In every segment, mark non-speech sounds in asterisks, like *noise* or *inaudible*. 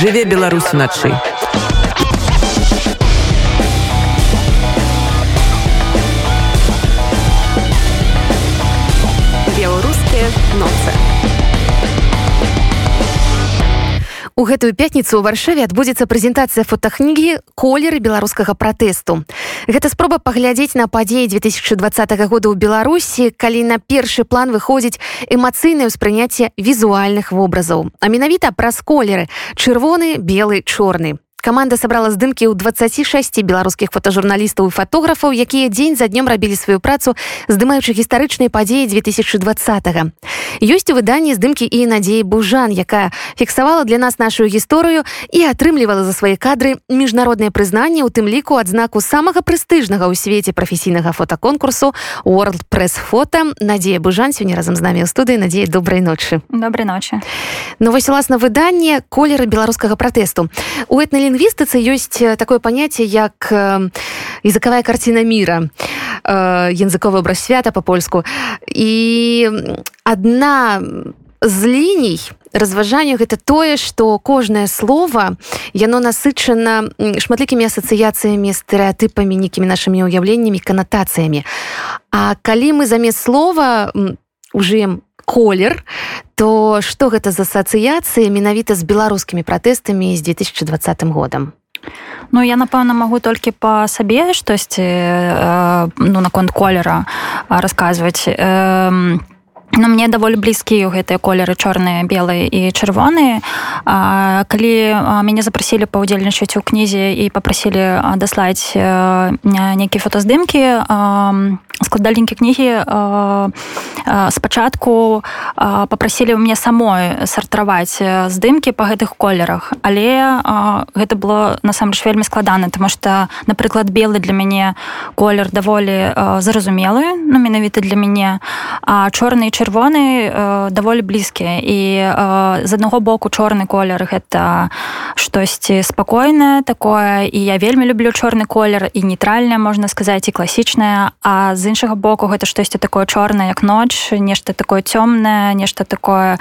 жыве Беларусь уначы У гэтую пятніцу ў варшаве адбудзецца прэзентацыя фотахнігі колеры беларускага пратэсту. Гэта спроба паглядзець на падзеі 2020 года ў Беларусі, калі на першы план выходзіць эмацыйнае ўспрыняцце візуальных вобразаў. А менавіта праз колеры чырвоны, белы, чорны каманда сабрала здымкі ў 26 беларускіх фотожурналістаў і фатографаў якія дзень за днём рабілі сваю працу здымаючы гістарычныя падзеі 2020 -го. ёсць у выданні здымкі і надзеі бужан якая фіксавала для нас нашу гісторыю і атрымлівала за свае кадры міжнароднае прызнанне у тым ліку адзнаку самага прэстыжнага ў свеце прафесійнага фотоконкурсу world пресс фото надзея бужан сёння разам з намі ў студыі. Надзея добрай ночы. Добрай ночи ну вось уласна выданне колеры беларускага пратэсту. У этналін лінгвістыцы ёсць э, такое паняцце як э, языковая карціна мира. Э, языковы образ свята по-польску. І одна з ліній разважанню гэта тое что кожнае слово яно насычана шматлікімі асацыяцыямі стэеатыпамі нейкімі нашымі ўяўленнямі канатацыямі А калі мы замест слова ужым колер то что гэта за асацыяцыі менавіта з беларускімі пратэстамі з 2020 годам? Ну я напэўна магу толькі па сабе штосьці э, ну наконт колера расказваць. Э, Ну, мне даволі блізкія гэтыя колеры чорныя белыя і чырвоныя. Калі мяне запрасілі паўдзельнічаць у кнізе і попрасілі даслаць нейкія фотаздымкі складальнікі кнігі спачатку попрасілі мне самой сартраваць здымкі по гэтых колерах. Але гэта было насамрэч вельмі складана тому что напрыклад белы для мяне колер даволі зразумелы ну менавіта для мяне а чорны чыр чырвоны э, даволі блізкія. І э, з аднаго боку чорны колер гэта штосьці спакойнае такое і я вельмі люблю чорны колер і нейтральная можна сказаць і класічная а з іншага боку гэта штосьці такое чорнае як ноч нешта такое цёмнае нешта такое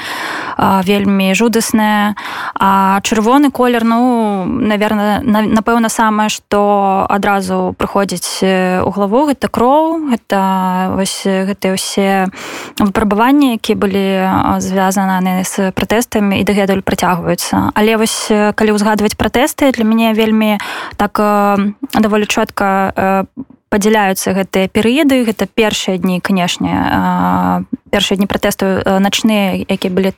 э, вельмі жудаснае а чырвоны колер ну наверное на, напэўна самае што адразу прыходзіць у главу гэта кроў гэта вось гэтыя ўсе выпрабаванні якія былі звязаны з пратэстамі і дагэтуль працягваюцца. Але вось калі ўзгадваць пратэсты для мяне вельмі так даволі чётка падзяляюцца гэтыя перыяды. Гэта першыя дні канешне першыя дні пратэсту начныя якія былі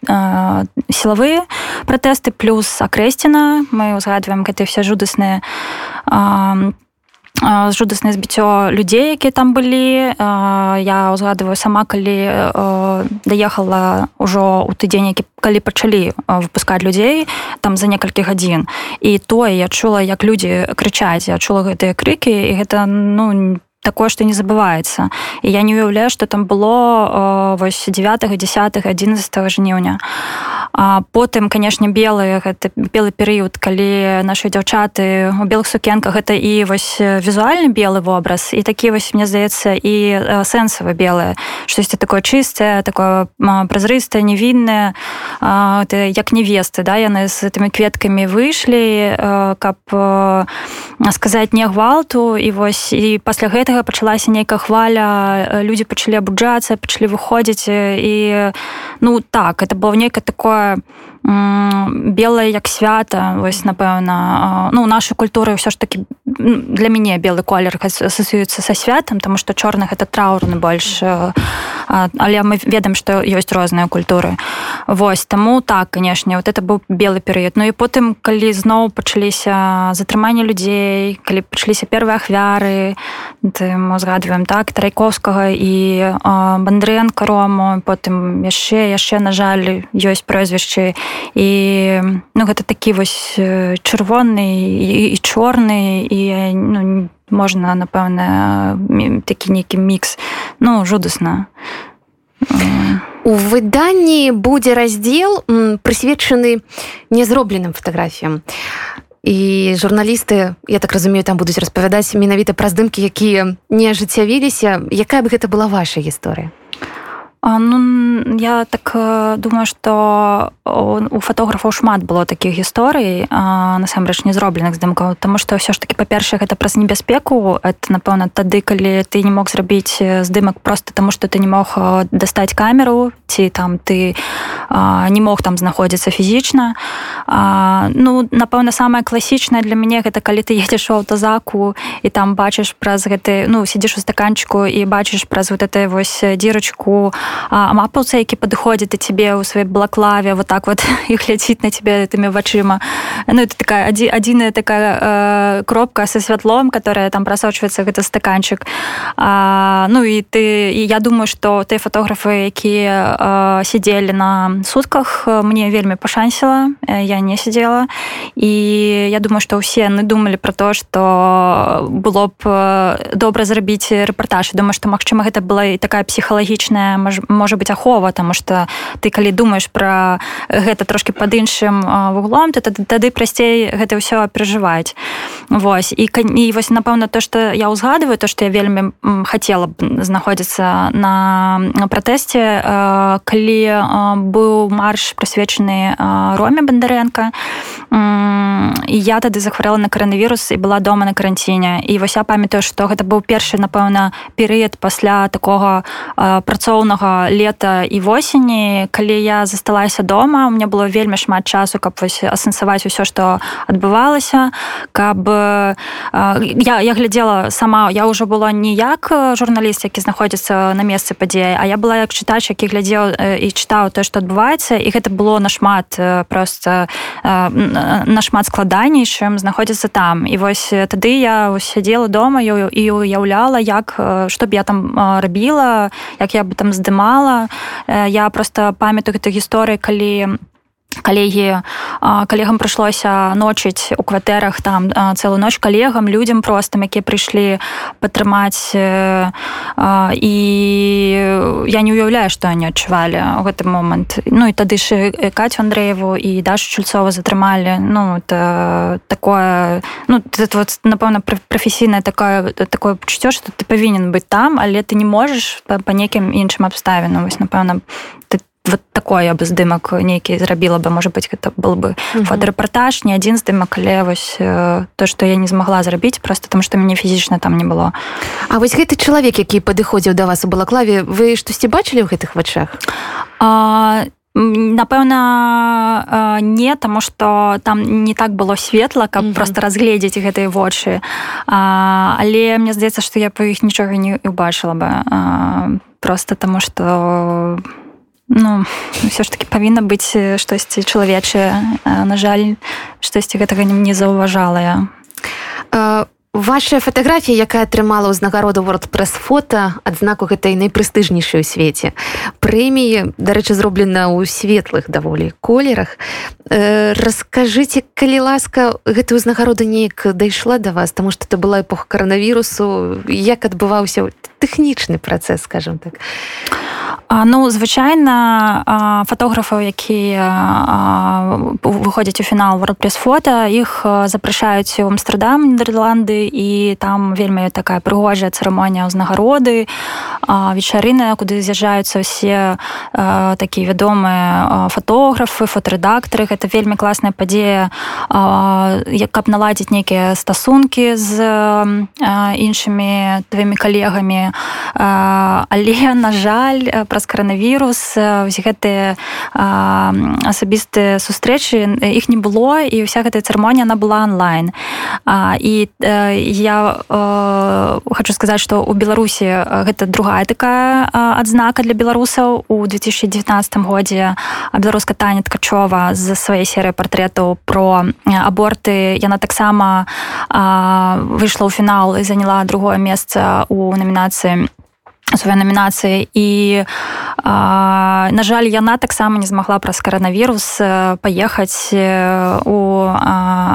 сілавыя пратэсты плюс акрэсціна. Мы ўзгадваем гэтыя все жудасныя жудаснае збіццё людзей якія там былі. Я ўзгадываю сама калі даехала ўжо ў тыдзень які калі пачалі выпускаць людзей там за некалькі гадзін. І тое я чула як людзі крычаць. Я чула гэтыя крыкі і гэта ну не такое что не забываецца і я не уяўляю что там было вось 9 10 11 жніўня а потым канешне белые гэта белы перыяд калі наши дзяўчаты у белых сукенках гэта і вось візуальны белы вобраз і такі вось мне здаецца і сэнсава белое штосьці такое чыстае такое празрыстае невіннае як невесты да яны з этими кветкамі выйшлі каб сказаць не гвалту і вось і пасля гэтага пачалася нейкая хваля людзі пачалі абуджацца пачалі выходзіць і ну так это было нейкае такое белае як свята вось напэўна ну нашай культуры ўсё ж таки для мяне белы колер асацыюецца са святам тому что чорных это траўрны больш але мы ведаем што ёсць розныя культуры. Вось таму так канешне вот это быў белы перыяд. Ну і потым калі зноў пачаліся затрыманне людзей калі пачаліся первыя ахвяры мы узгадваем так трайковскага і бандрэнка рому потым яшчэ яшчэ на жаль ёсць прозвішчы і ну, гэта такі вось чырвоны і, і чорны і ну, можна напэўна такі нейкі мікс ну жудасна у выданні будзе раздзел прысвечаны нязробленым фатаграфіям і журналісты я так разумею там будуць распавядаць менавіта пра здымкі якія не ажыццявіліся якая бы гэта была ваша гісторыя Ну я так э, думаю, што у фотографаў шмат было такіх гісторый насамрэч не зробленых здымкаў Таму што ўсё ж таки па-першае гэта праз небяспеку. Это напэўна тады калі ты не мог зрабіць здымак просто таму што ты не мог дастаць камеру ці там ты не мог там знаходзіцца фізічна. Ну напэўна самае класічнае для мяне гэта калі ты едзеш у аўтазаку і там бачыш праз гэты ну сидзіш у стаканчыку і бачыш праз вот это вось дзірачку мапаўца які падыходзіць да цябе ў сваёй балаклаве вот так вот *laughs* і глядзіць на тебе этими вачыма ну это такая адзіная такая э, кропка со святлом которая там прасочваецца гэта стаканчык а, ну і ты і я думаю что ты фотографы якія э, сидзелі на сутках мне вельмі пашансіла я не сидела. І я думаю что ўсе яны думалі про то что было б добра зрабіць рэпартаж думаю что магчыма гэта была і такая псіхалагічная можа быть ахова тому что ты калі думаешь про гэта трошки под іншым вуглом то тады прасцей гэта ўсё перажываць. Вось і і вось напэўна то что я узгадываю то что я вельмі хотела б знаходзіцца на пратэсце калі быў марш прысвечаны роме бандарэнка і я тады захварэла на каранавірус і была дома на каранціне. І вось я памятаю што гэта быў першы напэўна перыяд пасля такога працоўнага лета і восені калі я засталася дома у меня было вельмі шмат часу каб вось асэнсаваць усё што адбывалася каб я, я глядзела сама я ўжо была не як журналіст які знаходзіцца на месцы падзеі а я была як чытач які глядзеў і чытаў то што адбываецца. І гэта было нашмат просто нашмат складанейшым знаходзіцца там. І вось тады я сядзела дома і уяўляла як што б я там рабіла як я бы там здымала. Я просто памятаю гэтай гісторыі калі калегі калегам прыйшлося ночыць у кватэрах там цэлую ноч калегам людзям простым якія прыйшлі падтрымаць і я не уяўляю што они адчувалі у гэты момант. Ну і тады ж кацю андрееву і дашу чульцова затрымалі. Ну это такое ну вот напэўна прафесійнае такое такое пачуццё што ты павінен быць там але ты не можаш па, па нейкім іншым абставінам. Вось напэўна ты вот такой я бы здымак нейкі зрабіла бы. Может быть гэта был бы фоторепортаж не адзін здымак але вось то что я не змогла зрабіць просто потому что мяне фізічна там не было. А вось гэты чалавек які падыходзіў да вас у балаклаве вы штосьці бачылі ў гэтых вачах? А напэўна не таму что там не так было светла каб mm -hmm. просто разгледзець гэтыя вочы. Але мне здаецца что я по іх нічога не убачыла бы просто таму что Ну ўсё ж таки павінна быць штосьці чалавечае на жаль штосьці гэтага не заўважала я. Ваша фатаграфія якая атрымала ўзнагароду world пресс фото адзнаку гэтай найпрэстыжнейшай у свеце. Прэміі дарэчы зроблена ў светлых даволі колерах. Расскажыце калі ласка гэтую ўзнагароду неяк дайшла да вас тому что это была эпоха коронавірусу як адбываўся тэхнічны працэс скажем так? а Ну звычайна фатографаў якія выходзяць у фінал wordpress фото іх запрашаюць у амстердам нідерланды і там вельмі такая прыгожая цырымонія ўзнагароды вечарына куды з'язджаюцца ўсе такія вядомыя фатографы фотарэдактары гэта вельмі класная падзея як каб наладзіць нейкія стасункі з іншымі тваімі калегамі але на жаль праз каранавірус гэтыя асабістыя сустрэчы іх не было і вся гэтая цырымонія она была онлайн. І я хочу сказаць что у беларусі гэта другая такая адзнака для беларусаў. У 2019 годзе беларуска таня ткачова з сваёй серыі партрэтаў про аборты. Яна таксама выйшла ў фінал і заняла другое месца у намінацыі сваёй намінацыі і а, на жаль яна таксама не змагла праз каранавірус паехаць у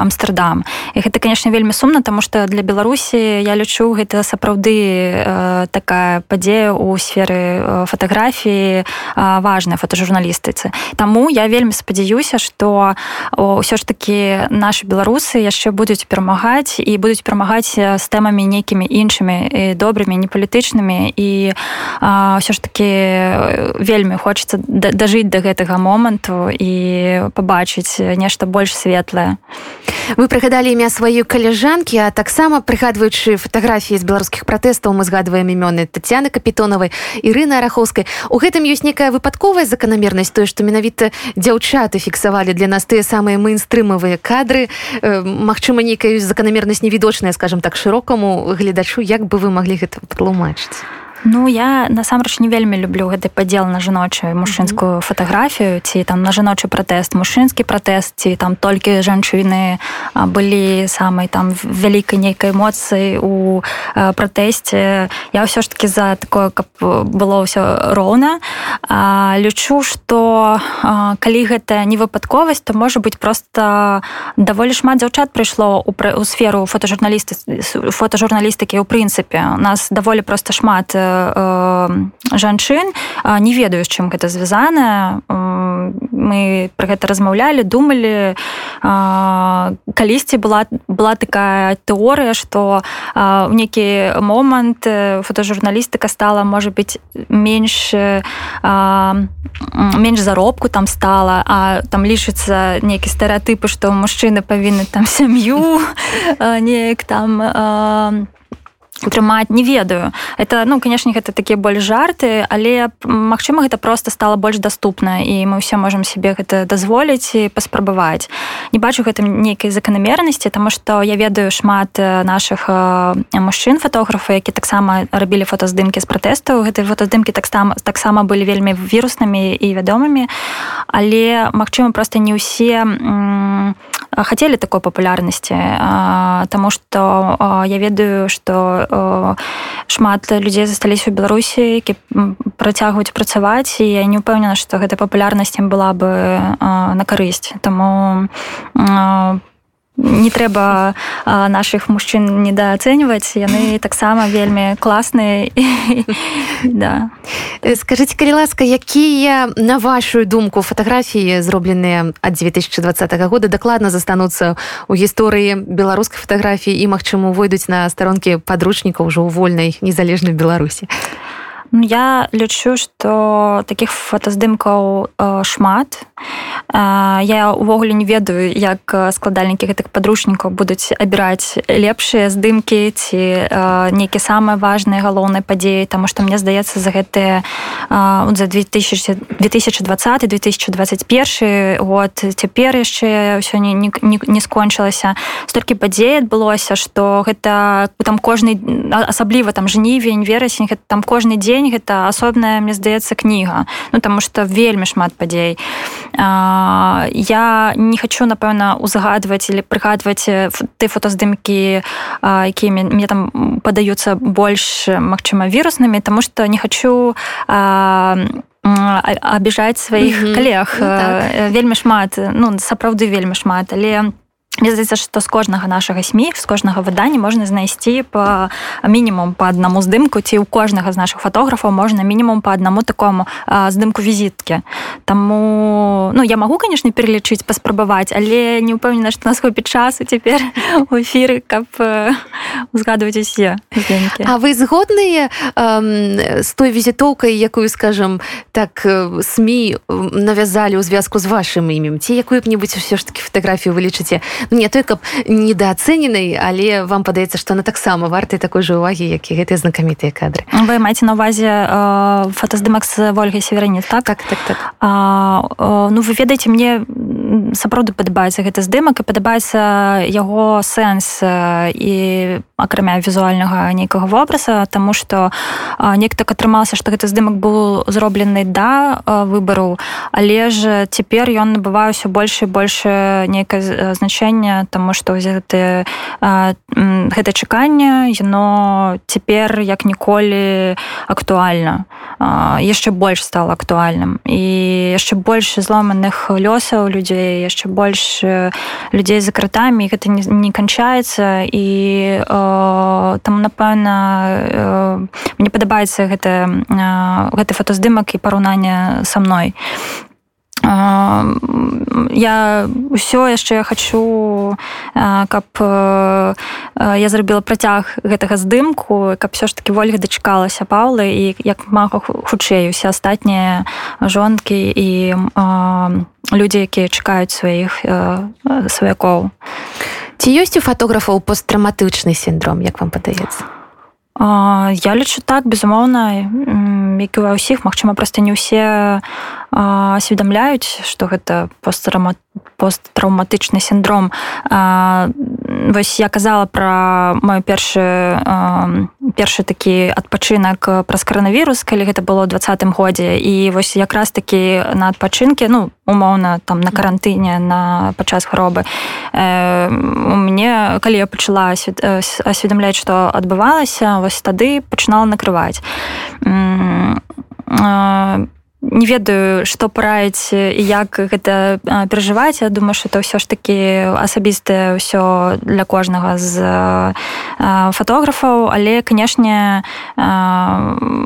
амстердам. І гэта конечно вельмі сумна тому что для беларусі я лічу гэта сапраўды такая падзея у сферы фатаграфіі важная фотожурналістыцы Таму я вельмі спадзяюся что ўсё ж таки наши беларусы яшчэ будуць перамагаць і будуць перамагаць з тэмамі нейкімі іншымі добрымі не палітычнымі і ўсё ж таки вельмі хочется дажыць до гэтага моманту і побачыць нешта больш светлае. Вы прыгадалі імя сваёй каляжанкі а таксама прыгадваючы фатаграфіі з беларускіх пратэстаў мы згадваем імёны татяны капітонавай Ірына араховскай у гэтым ёсць некая выпадковая заканамернасць тое што менавіта дзяўчаты фіксавалі для нас тыя самыя мейнстрымавыя кадры. Мачыма нейкая заканамернасць невідочная скажем так шырокаму гледачу як бы вы маглі гэта патлумачыць Ну я насамрэч не вельмі люблю гэты падзел на жаночую мужчынскую фатаграфію ці там на жаночы пратэст мужчынскі пратэст ці там толькі жанчыны былі самай там вялікай нейкай эмоцыі у пратэсце. Я ўсё ж таки за такое каб было ўсё роўна. Лічу что калі гэта не выпадковасць то можа быть просто даволі шмат дзяўчат прыйшло у, у сферу фотожурналісты фотожурналістыкі ў прынцыпе. У нас даволі просто шмат у э, жанчын не ведаю з чым гэта звязана мы про гэта размаўлялі думалі калісьці была была такая тэорыя что у некі момант фотожурналістыка стала можа быть менш менш заробку там стала а там лічыцца нейкі стэеатыпы што мужчыны павінны там *laughs* сям'ю неяк там там утрымаць не ведаю. Это ну конечно гэта такія больш жарты але Мачыма гэта просто стало больш доступна і мы все можем себе гэта дазволіць і паспрабаваць не бачу гэтым нейкай заканамернасці тому что я ведаю шмат наших мужчын фотографы які таксама рабілі фотаздымкі з пратэстаў гэтай фотаздымкі таксама таксама былі вельмі віруснымі і вядомымі але Мачыма просто не ўсе хацелі такой папулярнасці Таму что я ведаю что шмат людзей засталіся ў беларусі які працягваюць працаваць і я не ўпэўнена што гэта папулярнасць ім была бы на карысць таму по не трэба наших мужчын недаацэньваць яны таксама вельмі класныя. *laughs* Да. Скажитеце калі ласка якія на вашу думку фатаграфіі зробленыя ад 2020 года дакладна застануцца у гісторыі беларускай фатаграфіі і магчыма увойдуць на старонкі падручніка ўжо ў вольнай незалежнай беларусі? а я лічу что таких фотаздымкаў шмат. Я увогуле не ведаю як складальнікі гэтых падручнікаў будуць абіраць лепшыя здымкі ці нейкі самыя важныя галоўныя падзеі тому что мне здаецца за гэтыя э, за 2000 2020 2021 год цяпер яшчэ ўсё не, не, не, не скончылася. Столькі падзей адбылося что гэта там кожны асабліва там жнівень верасень там кожны дзень дзень гэта асобная мне здаецца кніга ну таму что вельмі шмат падзей а, я не хочу напэўна узгадваць или прыгадваць ты фотаздымкі якімі мне там падаюцца больш магчыма віруснымі тому что не хочу а, абіжаць сваіх mm -hmm. калег ну, так. вельмі шмат ну сапраўды вельмі шмат але я здаецца, што з кожнага нашага сМ з кожнага выдання можна знайсці па мінімум па аднаму здымку ці ў кожнага з наших фотографаў можна мінімум па аднаму такому а, здымку візіткі. Таму ну, я магу канешне пералічыць паспрабаваць, але не ўпэўнена, што нас хопіць часу цяпер *laughs* у эфіры, каб узгадваць усе. А вы згодныя з той візітоўкай, якую скажам так СМ навязалі ў звязку з вашым імем ці якую-небудзь ўсё ж таки фатаграфію вылічыце не той каб недоацэненай але вам падаецца што она таксама вартай такой же увагі як і гэтыя знакамітыя кадры вы маеце на увазе э, фотаздымак з ольгай северні так так так, так. А, э, ну вы ведаеце мне сапраўды падабаецца гэты здымак і падабаецца яго сэнс і акрамя візуальнага нейкага вобраза тому что нек так атрымалася што гэты здымак быў зроблены да выбару але ж цяпер ён набывае ўсё больше больше нейкае значэнне тому что гэты гэта чаканне яно цяпер як ніколі актуальна. Яшчэ больш стала актуальным. І яшчэ больш зломаных лёсаў людзей яшчэ больш людзей за кратамі гэта не, не канчаецца. І э, там напэўна мне падабаецца гэта гэты фотаздымак і параўнанне са мной. Я ўсё яшчэ хочу каб я зрабіла працяг гэтага здымку каб все ж таки ольга дачакалася паўлы і як мага хутчэй усе астатнія жонкі і людзі якія чакаюць сваіх сваякоў ці ёсць у фатографаў посттраўматычны сіндром як вам падаецца? Я лічу так безумоўна як і ва ўсіх магчыма проста не ўсе асведамляюць што гэта посттрама посттраўматычны сіндром вось я казала пра мой першы першы такі адпачынак праз каранавірус калі гэта было двадцатым годзе. І вось якраз такі на адпачынке ну умоўна там на карантыне на падчас хваробы. У мне калі я пачала асведамляць што адбывалася вось тады пачынала накрываць не ведаю што параіць і як гэта перажываць. Я думаю что это ўсё ж таки асабістае ўсё для кожнага з фатографаў. Але канешне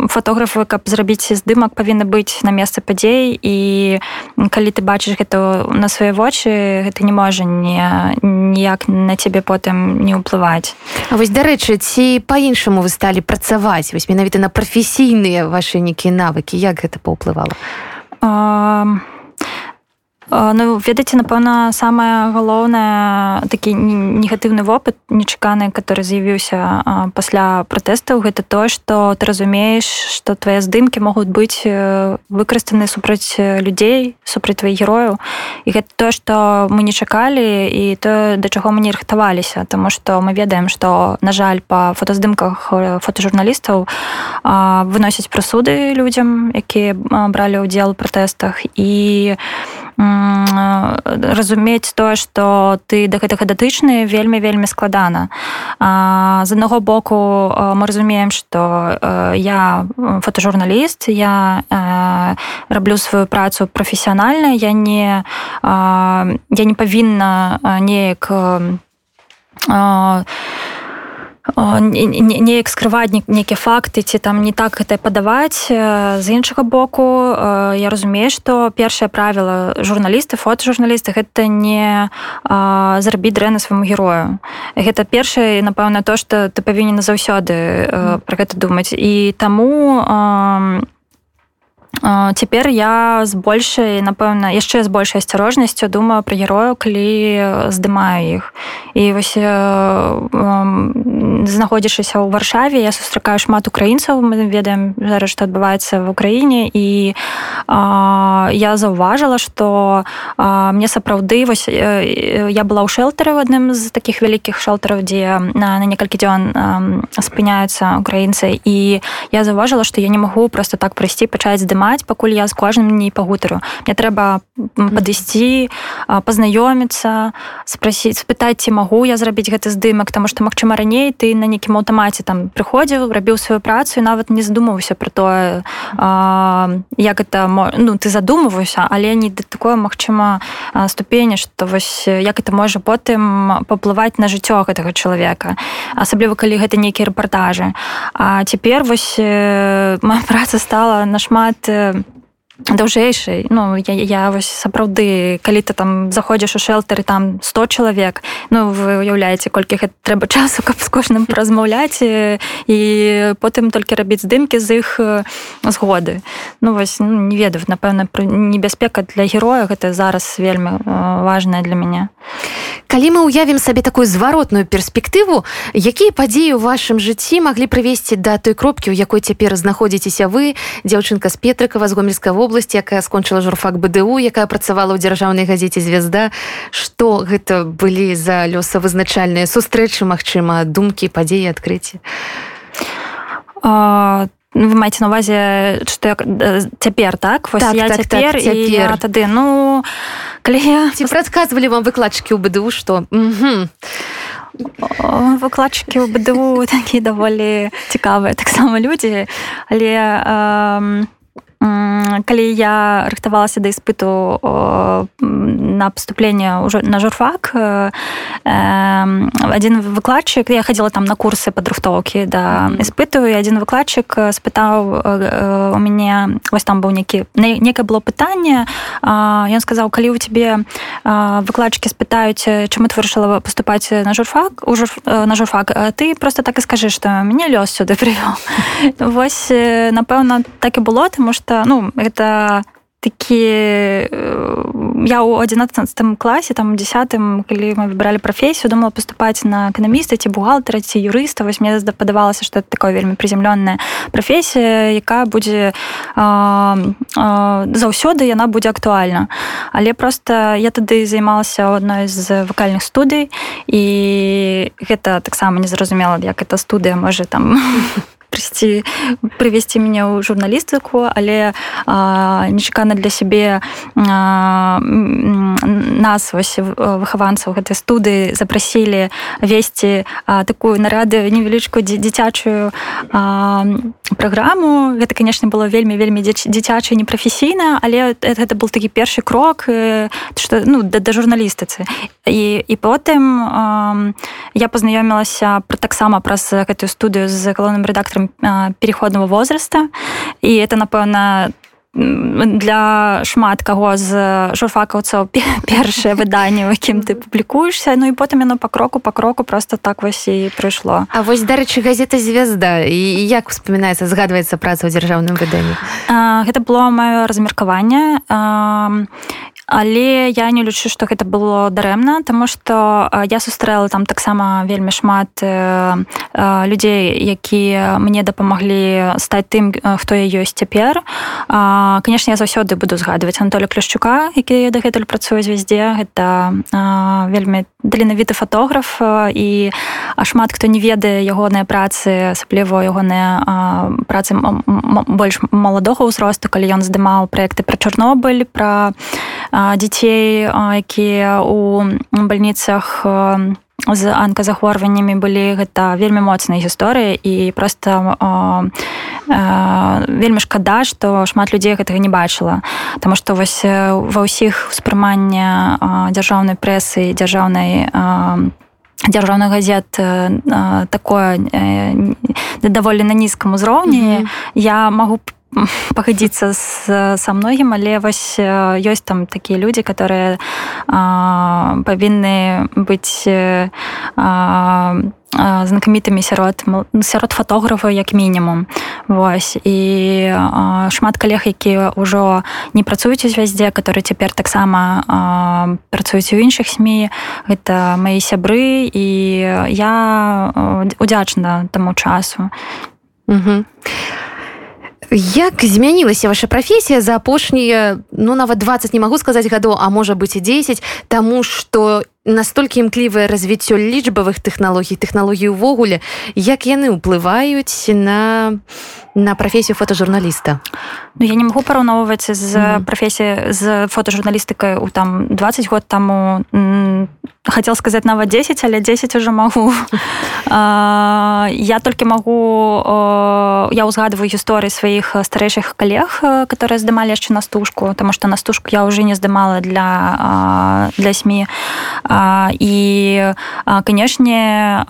фатографы каб зрабіць здымак павінны быць на месцы падзей. І калі ты бачыш гэта на свае вочы гэта не можа не ніяк на цябе потым не ўплываць. А вось дарэчы ці по-іншаму вы сталі працаваць? Вось менавіта на прафесійныя ваши нейкія навыкі як гэта паўплывала Um, Ну ведаеце напэўна самае галоўнае такі негатыўны вопыт нечаканы который з'явіўся пасля пратэстаў гэта то что ты разумееш что твае здымкі могуць быць выкарыстаны супраць людзей супраць твоих герояў. І гэта то что мы не чакалі і то да чаго мы не рыхтаваліся. Тому что мы ведаем что на жаль по фотаздымках фотожурналістаў выносяць прасуды людзям якія бралі ўдзел у пратэстах. І разумець тое што ты да гэтага датычны вельмі вельмі складана. З аднаго боку мы разумеем што я фотожурналіст я раблю сваю працу прафесіянальна я не я не павінна неяк неяк скрываць нейкія факты ці там не так гэта падаваць з іншага боку я разумею што першае правіла журналісты фотожурналісты гэта не зрабіць дрэнна свайму герою. Гэта першае напэўна то што ты павінен заўсёды пра гэта думаць. І таму Цяпер я з большай напэўна яшчэ з большай асцярожнасцю думаю пра герою калі здымаю іх і вось знаходзячыся ў варшаве я сустракаю шмат украінцаў. Мы ведаем зараз што адбываецца в украіне. І а, я заўважыла што а, мне сапраўды вось я была ў шэлтары в адным з таких вялікіх шэлтараў дзе на, на некалькі дзён спыняюцца украінцы. І я заўважыла што я не магу просто так прыйсці пачаць здымаць здымаць пакуль я з кожным не пагутару. Мне трэба падысці пазнаёміцца спрасіць спытаць ці магу я зрабіць гэты здымак тому что магчыма раней ты на нейкім аўтамаце там прыходзіў рабіў сваю працу і нават не задумаўся про тое як это ну ты задумваюся але не да такое магчыма ступені что вось як это можа потым паплываць на жыццё гэтага чалавека асабліва калі гэта нейкія рэпартажы. А цяпер вось *laughs* моя праца стала нашмат Um. Даўжэйшай ну я, я вось сапраўды калі ты там заходзіш у шэлтары там 100 чалавек ну вы уяўляеце колькі гэта трэба *laughs* часу каб з кожным размаўляць і потым толькі рабіць здымкі з іх згоды. Ну вось ну, не ведаю напэўна небяспека для героя гэта зараз вельмі важная для мяне. Калі мы уявім сабе такую зваротную перспектыву якія падзеі ў вашым жыцці маглі прывесці да той кропкі у якой цяпер знаходзіцеся вы дзяўчынка з петрыкава з гомельска вобласці якая скончыла журфак бДУ якая працавала ў дзяржаўнай газеце звезда што гэта былі за лёсавызначальныя сустрэчы Мачыма думкі падзеі адкрыцці? Вы маеце на увазе што цяпер так? Вось так, я так, цяпер, так, цяпер. Я, тады. Ну калі я ці прадказвалі вам выкладчыкі ў бДУ што выкладчыкі ў бДУ *laughs* такі даволі цікавыя таксама людзі. Але э, калі я рыхтавалася да іспыту на поступление уже на журфак один выкладчык я хадзіла там на курсы падрыхтоўкі да іспыту і один выкладчык спытаў у мяне вось там быў некі некае было пытанне ён сказаў калі у тебе выкладчыкі спытаюць чаму ты вырашыла поступаць на журфак уже на журфак ты просто так і скажы что мяне лёс сюды прывёў вось *laughs* напэўна так і было тому что ну это такі я ў 11 класе там десятым калі мы выбиралі прафесію думала поступаць на эканаміста ці бухгалтера ці юрыста вось мне падавалася что это такое вельмі прызямлённая прафесія якая будзе заўсёды яна будзе актуальна. Але просто я тады займалася ў адной з вакальных студый і гэта таксама незразумела як эта студыя можа там *laughs* прыйсці прывесці мяне ў журналістыку але нечакана для сябе нас вось выхаванцаў гэтай студыі запрасілі весці такую нарады невялічку дзіцячую праграму гэта конечно было вельмі вельмі дзіцяча непрафесійна але гэта был такі першы крок что ну да, да журналістыцы і і потым я пазнаёмілася пра таксама праз гэтую студыю з галоўным рэдактаром переходного возраста. І это напэўна для шмат каго з журфакаўцаў першае выданне якім ты публікуешься Ну і потым яно па кроку па кроку просто так вось і прыйшло А вось дарэчы газета звезда і як успамінаецца згадваецца праца ў дзяржаўным выданні гэта было маё размеркаванне але я не лічу што гэта было дарэмна тому что я сустрэла там таксама вельмі шмат людзей якія мне дапамаглі стаць тым хто я ёсць цяпер. Конечно я заўсёды буду згадваць Анатоля клюшчука які дагэтуль працуе звезде гэта вельмі далінавіты фотограф і шмат хто не ведае ягоныя працы асабліва ягоныя працы больш маладога ўзросту калі ён здымаў проекты пра чорнобыль пра дзяцей якія у бальніцах з анказахворваннямі былі гэта вельмі моцныя гісторыі і просто вельмі шкада што шмат людзей гэтага не бачыла. Таму што вось ва ўсіх успрымання дзяржаўнай прэсы дзяржаўнай дзяржаўных газет такое даволі на нізкам узроўні. Mm -hmm. я могу пагадзіцца са многім але вось ёсць там такія людзі которые павінны быць знакамітымі сярод сярод фотографа як мінімум Вось. І шмат калег якія ўжо не працуюць у звязде которые цяпер таксама працуюць у іншых сМ гэта мои сябры. І я удзячна таму часу. А Як змянілася ваша прафесія за апошнія ну нават 20 не магу сказаць гадоў, а можа быць і 10, таму што настолькі імклівае развіццё лічбавых тэхналогій, тэхналогій увогуле, як яны ўплываюць на, на прафесію фотожурналіста. Ну, я не магу параўноўваць з mm прафесіі з фотожурналістыкай у там 20 год таму хотел сказать нават 10 але 10 уже могу. *laughs* Я только могу я узгадываю гісторыі сваіх старэйшых коллег которые здымалі яшчэ на стужку потому что на стужку я уже не здымала для для сМ і канешне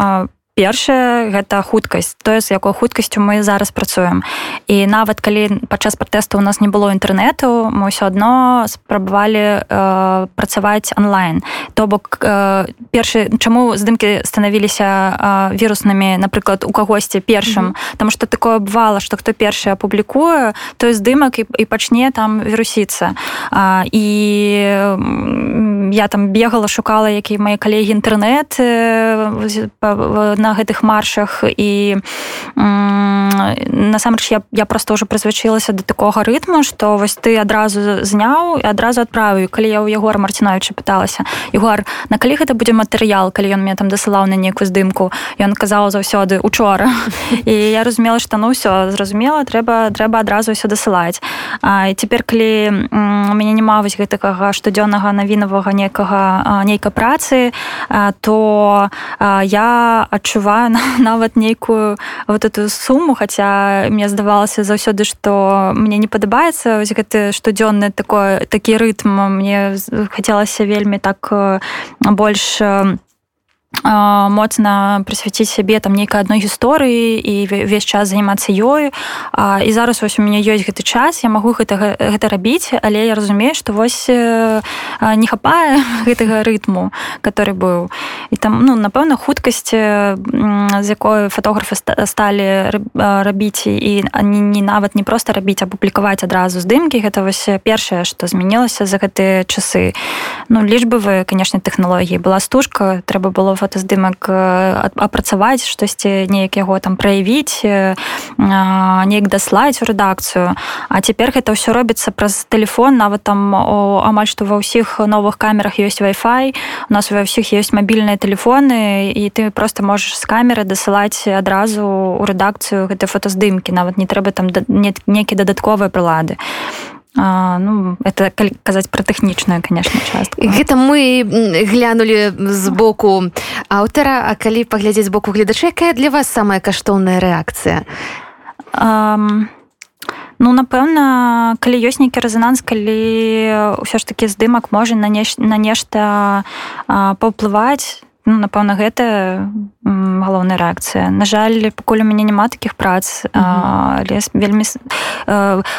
першае гэта хуткасць тое з якой хуткасцю мы зараз працуем. І нават калі падчас пратэста у нас не было інтэрнэту мы ўсё адно спрабавалі э, працаваць онлайн. То бок э, першы чаму здымкі станавіліся э, віруснымі напрыклад у кагосьці першым mm -hmm. там что такое бывало что хто першы апублікуе той здымак і, і пачне там вірусіцца. І я там бегала шукала які мои калегі інтэрнет на гэтых маршах. І насамрэч я, я просто уже прызвычылася до такога рытму что вось ты адразу зняў і адразу адправіў. Калі я у егора марціновича пыталася егор на калі гэта будзе матэрыял калі ён мне там дасылаў на нейкую здымку? Ён казаў заўсёды учора і я разумела что ну все зразумела трэба трэба адразу ўсё дасылаць. А, і цяпер калі у мяне няма вось гэтага штодзённага навінавага некага нейкай працы то я адчуваю *laughs* нават нейкую вот эту суму хаця мне здавалася заўсёды што мне не падабаецца гэты штодзённы такое такі рытм. Мне хацелася вельмі так больш моцна прысвяціць сябе там нейкай адной гісторыі і ўвесь час займацца ёю. І зараз вось у мяне ёсць гэты час я магу гэта гэта рабіць але я разумею што вось не хапае *laughs* гэтага рытму который быў. І там ну напэўна хуткасць з якой фотографы сталі рабіць і не, не нават не просто рабіць а публікаваць адразу здымкі. Гэта вось першае што змянілася за гэтыя часы. Ну лічбавы канешне тэхналогіі. Была стужка трэба было фотаздымак апрацаваць штосьці неяк яго там праявіць неяк даслаць у рэдакцыю. А цяпер гэта ўсё робіцца праз телефон нават там о, амаль што ва ўсіх новых камерах ёсць Wi-Fi у нас ва ўсіх ёсць мабільныя телефоны і ты просто можаш з камеры дасылаць адразу у рэдакцыю гэтай фотаздымкі. Нават не трэба там нейкі дадатковыя прылады А, ну это казаць пра тэхнічную конечно частку. Гэта мы глянули з боку аўтара А калі паглядзець боку гледача якая для вас самая каштоўная рэакцыя? Ну напэўна калі ёсць нейкі рэзананс калі ўсё ж такі здымак можа на неш на нешта паўплываць ну, напэўна гэта галоўная рэакцыя. На жаль пакуль у мяне няма таких прац лес вельмі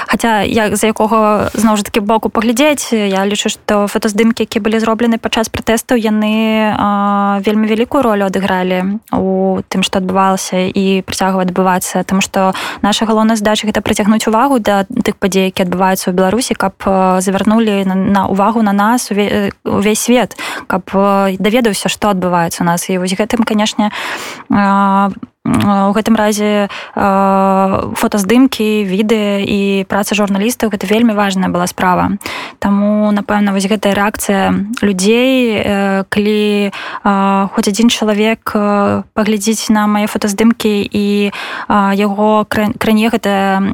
хаця я за якога зноў жа таки боку паглядзець я лічу што фотаздымкі які былі зроблены падчас пратэстаў яны вельмі вялікую ролю адыгралі у тым што адбывалася і працягва адбывацца. Там што наша галоўная задача гэта прыцягнуць увагу да тых падзей які адбываюцца ў беларусі каб завярнулі на, на увагу на нас увесь свет каб даведаўся што адбываецца адбываецца у нас. І вось гэтым канешне у гэтым разе фотаздымкі відэа і праца журналістаў гэта вельмі важная была справа. Таму напэўна вось гэтая рэакцыя людзей калі хоць адзін чалавек паглядзіць на мае фотаздымкі і яго кране гэта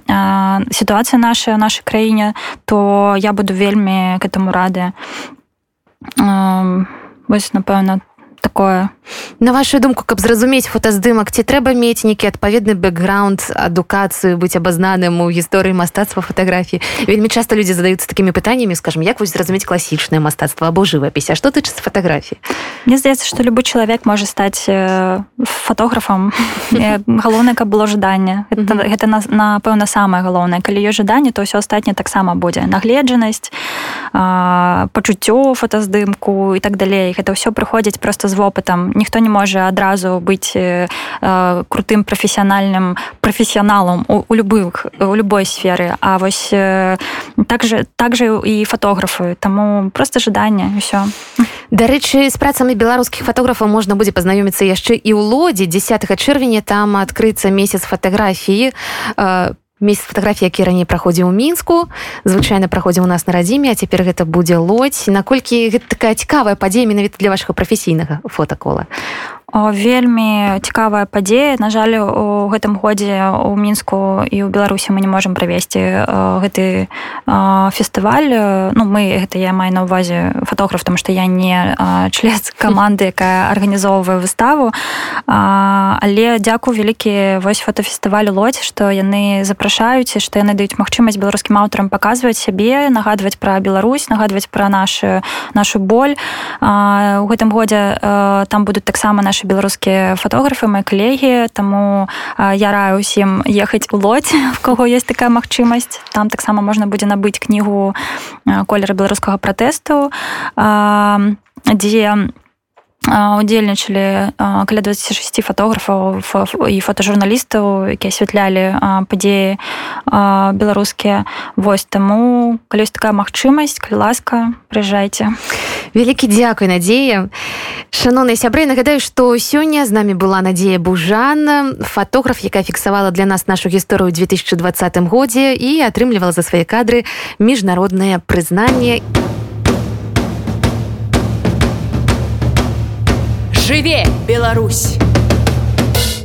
сітуацыя наша нашай краіне то я буду вельмі к этому рады вось напэўна такое. На вашу думку каб зразумець фотаздымак ці трэба мець нейкі адпаведны бэкграунд адукацыю быць абазнаным у гісторыі мастацтва фатаграфіі? Вельмі часто людзі задаюцца такімі пытаннямі скажем як вось зразумець класічнае мастацтва або жывапіся што тычыцца фатаграфіі? Мне здаецца што любы чалавек можа стаць фотографам *laughs* галоўнае каб было жаданне. Гэта напэўна самае галоўнае. Калі ёсць жаданне то ўсё астатняе таксама будзе. Нагледжанасць пачуццё фотаздымку і так далей. Гэта ўсё прыходзіць просто з з вопытам ніхто не можа адразу быць э, крутым прафесіянальным прафесіяналам у, у любых у любой сферы. А вось э, так же так же і фатографы таму просто жаданне ўсё дарэчы з працамі беларускіх фатографаў можна будзе пазнаёміцца яшчэ і ў лодзе 10 чэрвеня там адкрыцца месяц фатаграфіі по месяц фотографій які раней праходзіў у мінску звычайна праходзіў у нас на радзіме а цяпер гэта будзе лодзь наколькі гэта такая цікавая падзея менавіта для вашага прафесійнага фотакола вельмі цікавая падзея. На жаль у гэтым годзе у мінску і ў беларусі мы не можемм правесці гэты фестываль. Ну мы гэта я маю на увазе фотограф там што я не член каманды якая арганізоўвае выставу. Але дзякую вялікі вось фотофестывалю лодзь што яны запрашаюць што яны даюць магчымасць беларускім аўтарам паказваць сябе нагадваць пра Беларусь нагадваць пра нашу нашу боль. У гэтым годзе там будуць таксама наши нашы беларускія фотографы мои калегі таму я раю усім ехаць у лодзь *laughs* в кого есть такая магчымасць. Там таксама можна будзе набыць кнігу колера беларускага пратэсту дзе удзельнічалі каля 26 фотографаў і фотожурналістаў які асвятлялі падзеі беларускія восьось таму калі ёсць такая магчымасць калі ласка прыязджайце вялікі дзякуй надзея шаноўныя сябры нагадаю што сёння з намі была надзея бужан фотограф якая фіксавала для нас нашу гісторыю 2020 годзе і атрымлівала за свае кадры міжнароднае прызнанне і Жыве, Беларусь!